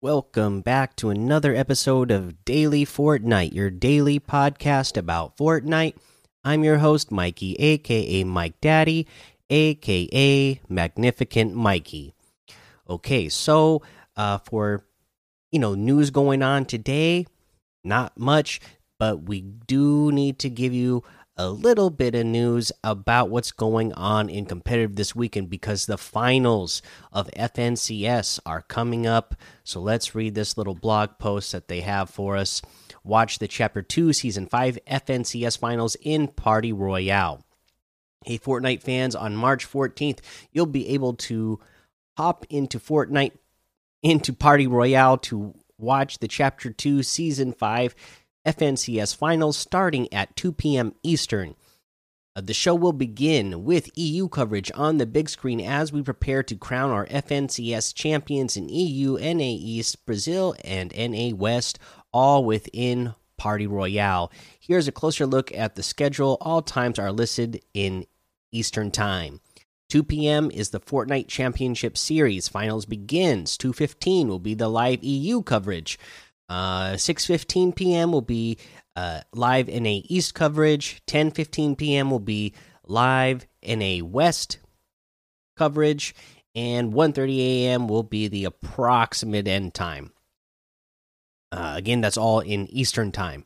Welcome back to another episode of Daily Fortnite, your daily podcast about Fortnite. I'm your host, Mikey, aka Mike Daddy, aka Magnificent Mikey. Okay, so uh, for you know news going on today, not much, but we do need to give you a little bit of news about what's going on in competitive this weekend because the finals of FNCS are coming up. So let's read this little blog post that they have for us. Watch the Chapter 2 Season 5 FNCS finals in Party Royale. Hey, Fortnite fans, on March 14th, you'll be able to hop into Fortnite, into Party Royale to watch the Chapter 2 Season 5 FNCS finals starting at 2 p.m. Eastern. Uh, the show will begin with EU coverage on the big screen as we prepare to crown our FNCS champions in EU, NA East, Brazil, and NA West, all within Party Royale. Here's a closer look at the schedule. All times are listed in Eastern Time. 2 p.m. is the Fortnite Championship Series. Finals begins. 2:15 will be the live EU coverage. Uh, 6:15 p.m. will be uh, live NA East coverage. 10:15 p.m. will be live NA West coverage, and 1:30 a.m. will be the approximate end time. Uh, again, that's all in Eastern time.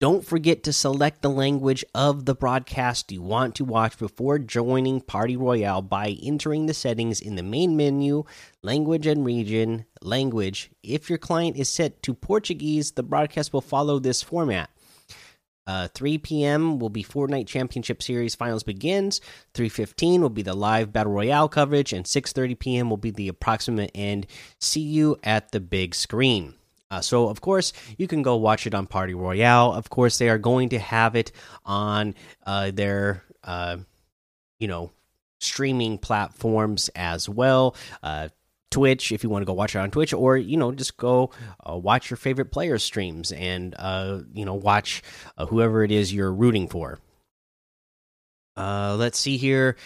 Don't forget to select the language of the broadcast you want to watch before joining Party Royale by entering the settings in the main menu, language and region, language. If your client is set to Portuguese, the broadcast will follow this format. Uh, 3 p.m. will be Fortnite Championship Series finals begins. 3:15 will be the live battle royale coverage, and 6:30 p.m. will be the approximate end. See you at the big screen. Uh, so, of course, you can go watch it on Party Royale. Of course, they are going to have it on uh, their, uh, you know, streaming platforms as well. Uh, Twitch, if you want to go watch it on Twitch, or you know, just go uh, watch your favorite player streams and uh, you know, watch whoever it is you're rooting for. Let's see here.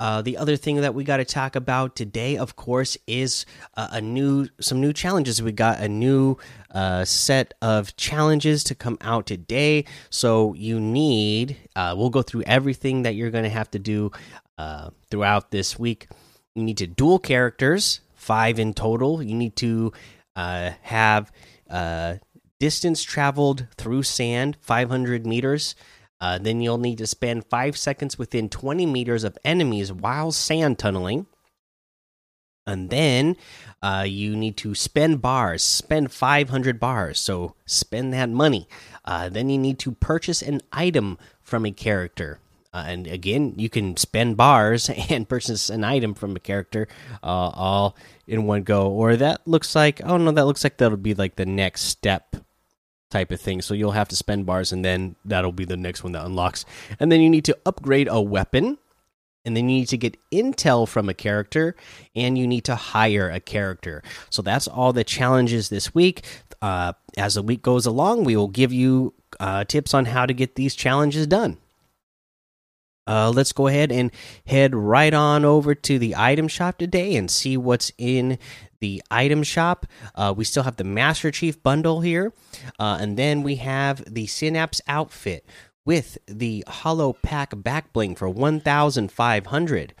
Uh, the other thing that we got to talk about today, of course, is uh, a new some new challenges. We got a new uh, set of challenges to come out today. So you need. Uh, we'll go through everything that you're going to have to do uh, throughout this week. You need to duel characters, five in total. You need to uh, have distance traveled through sand, 500 meters. Uh, then you'll need to spend five seconds within 20 meters of enemies while sand tunneling. And then uh, you need to spend bars, spend 500 bars. So spend that money. Uh, then you need to purchase an item from a character. Uh, and again, you can spend bars and purchase an item from a character uh, all in one go. Or that looks like, oh no, that looks like that'll be like the next step type of thing. So you'll have to spend bars, and then that'll be the next one that unlocks. And then you need to upgrade a weapon, and then you need to get intel from a character, and you need to hire a character. So that's all the challenges this week. Uh, as the week goes along, we will give you uh, tips on how to get these challenges done. Uh, let's go ahead and head right on over to the item shop today and see what's in the item shop. Uh, we still have the Master Chief bundle here, uh, and then we have the Synapse outfit with the Hollow Pack back bling for one thousand five hundred.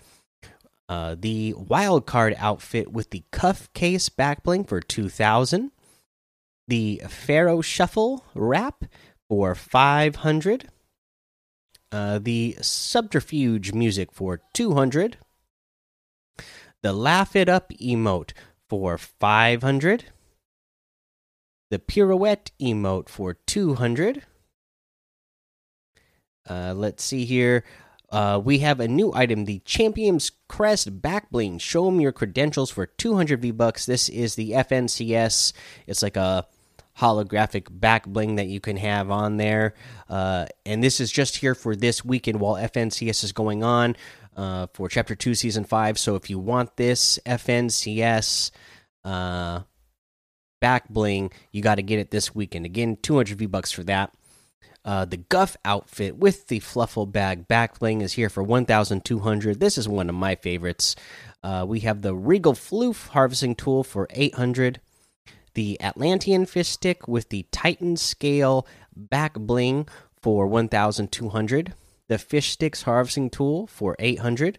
Uh, the wild card outfit with the cuff case back bling for 2000 the pharaoh shuffle wrap for 500 uh, the subterfuge music for 200 the laugh it up emote for 500 the pirouette emote for 200 uh, let's see here. Uh, we have a new item the champion's crest back bling. Show them your credentials for 200 v bucks this is the fncs it's like a holographic back bling that you can have on there. Uh, and this is just here for this weekend while FNCS is going on uh, for Chapter 2, Season 5. So if you want this FNCS uh, back bling, you got to get it this weekend. Again, 200 V bucks for that. Uh, the Guff outfit with the Fluffle Bag back bling is here for 1,200. This is one of my favorites. Uh, we have the Regal Floof harvesting tool for 800 the Atlantean fish stick with the Titan scale back bling for 1200, the fish sticks harvesting tool for 800.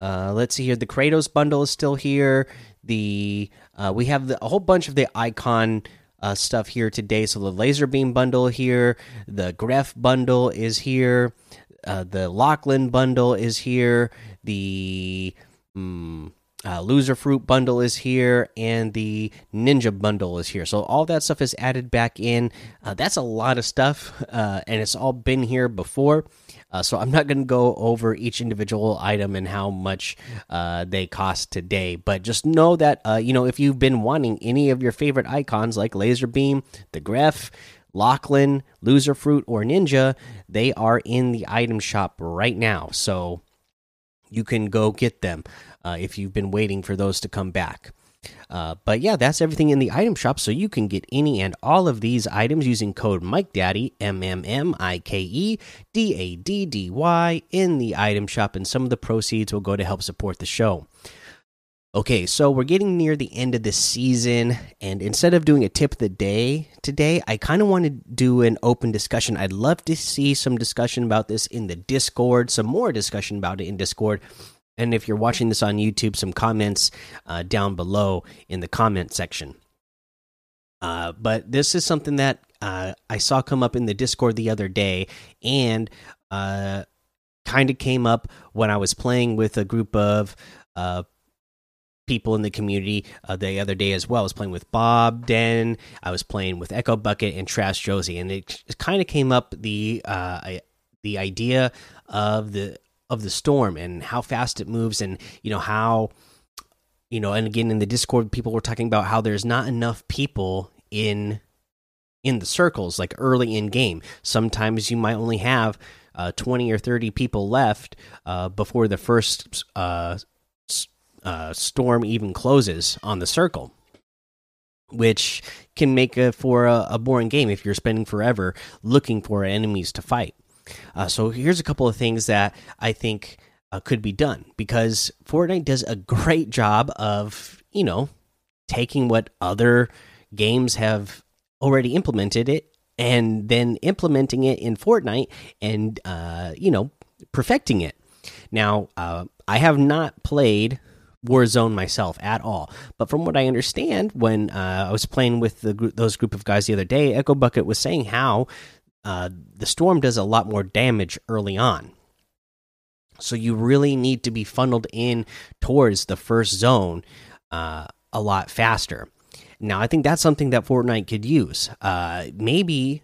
Uh, let's see here. The Kratos bundle is still here. The uh, we have the, a whole bunch of the icon uh, stuff here today. So the Lazarbeam bundle here, the Grefg bundle is here, uh, the Lachlan bundle is here, the um, uh, Loserfruit bundle is here, and the ninja bundle is here. So all that stuff is added back in. Uh, that's a lot of stuff, uh, and it's all been here before. Uh, so I'm not going to go over each individual item and how much uh, they cost today, but just know that uh, you know if you've been wanting any of your favorite icons like Lazarbeam, the Grefg, Lachlan, Loserfruit, or Ninja, they are in the item shop right now. So you can go get them uh, if you've been waiting for those to come back. Uh, but yeah, that's everything in the item shop. So you can get any and all of these items using code MikeDaddy, M M M I K E D A D D Y, in the item shop, and some of the proceeds will go to help support the show. Okay, so we're getting near the end of the season, and instead of doing a tip of the day today, I kind of want to do an open discussion. I'd love to see some discussion about this in the Discord, some more discussion about it in Discord. And if you're watching this on YouTube, some comments uh, down below in the comment section. Uh, but this is something that uh, I saw come up in the Discord the other day, and uh, kind of came up when I was playing with a group of uh, people in the community uh, the other day as well. I was playing with Bob Den, I was playing with Echo Bucket and Trash Josie, and it, kind of came up the the idea of the of the storm and how fast it moves and you know how you know and again in the discord people were talking about how there's not enough people in in the circles like early in game. Sometimes you might only have uh, 20 or 30 people left uh, before the first uh, uh, storm even closes on the circle which can make a, for a, a boring game if you're spending forever looking for enemies to fight uh, so here's a couple of things that I think uh, could be done because Fortnite does a great job of you know taking what other games have already implemented it and then implementing it in Fortnite and uh, you know perfecting it. Now uh, I have not played Warzone myself at all. But from what I understand, when uh, I was playing with the, those group of guys the other day, Echo Bucket was saying how uh, the storm does a lot more damage early on. So you really need to be funneled in towards the first zone uh, a lot faster. Now, I think that's something that Fortnite could use. Uh, maybe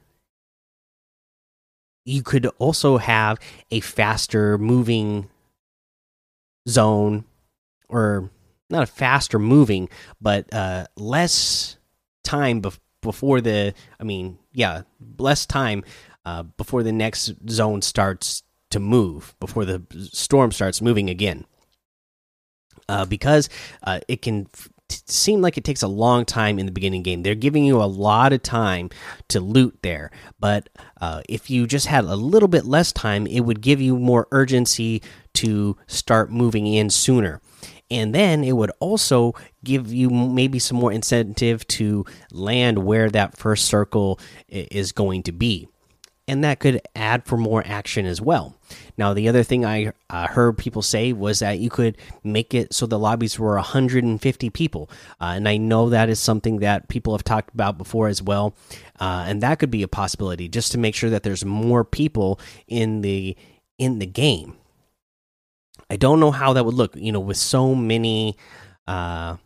you could also have a faster moving zone, or not a faster moving, but uh, less time before the i mean yeah less time uh, before the next zone starts to move before the storm starts moving again. Uh, because uh, it can seem like it takes a long time in the beginning game. They're giving you a lot of time to loot there. But uh, if you just had a little bit less time it would give you more urgency to start moving in sooner and then it would also give you maybe some more incentive to land where that first circle is going to be. And that could add for more action as well. Now the other thing i uh, heard people say was that you could make it so the lobbies were 150 people. Uh, and i know that is something that people have talked about before as well. Uh, and that could be a possibility just to make sure that there's more people in the in the game I don't know how that would look, you know, with so many uh,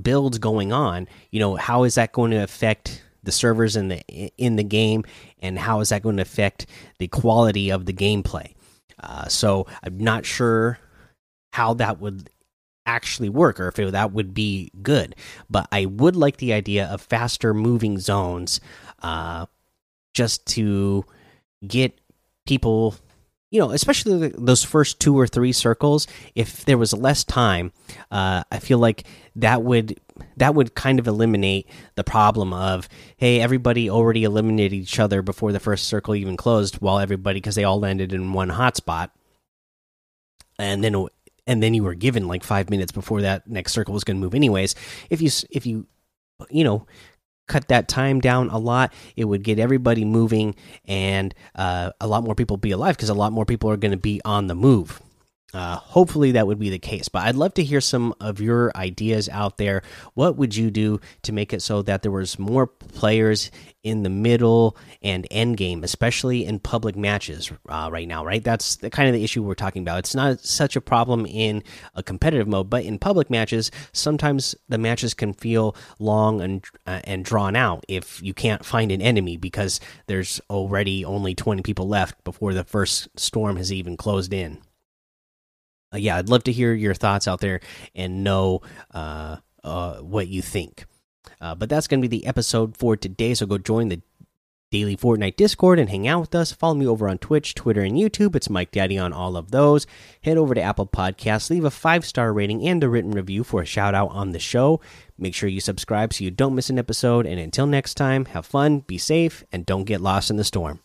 builds going on. You know, how is that going to affect the servers in the in the game, and how is that going to affect the quality of the gameplay? Uh, so I'm not sure how that would actually work or if it, that would be good. But I would like the idea of faster moving zones, uh, just to get people you know, especially those first two or three circles, if there was less time, uh, I feel like that would that would kind of eliminate the problem of hey, everybody already eliminated each other before the first circle even closed, while everybody because they all landed in one hotspot, and then and then you were given like five minutes before that next circle was going to move anyways. If you if you you know cut that time down a lot. It would get everybody moving and uh, a lot more people be alive because a lot more people are going to be on the move. Uh, hopefully that would be the case, but I'd love to hear some of your ideas out there. What would you do to make it so that there was more players in the middle and end game, especially in public matches uh, right now? Right, that's the kind of the issue we're talking about. It's not such a problem in a competitive mode, but in public matches, sometimes the matches can feel long and uh, and drawn out if you can't find an enemy because there's already only 20 people left before the first storm has even closed in uh, yeah, I'd love to hear your thoughts out there and know uh, uh, what you think. Uh, but that's going to be the episode for today. So go join the daily Fortnite Discord and hang out with us. Follow me over on Twitch, Twitter, and YouTube. It's Mike Daddy on all of those. Head over to Apple Podcasts, leave a five star rating and a written review for a shout out on the show. Make sure you subscribe so you don't miss an episode. And until next time, have fun, be safe, and don't get lost in the storm.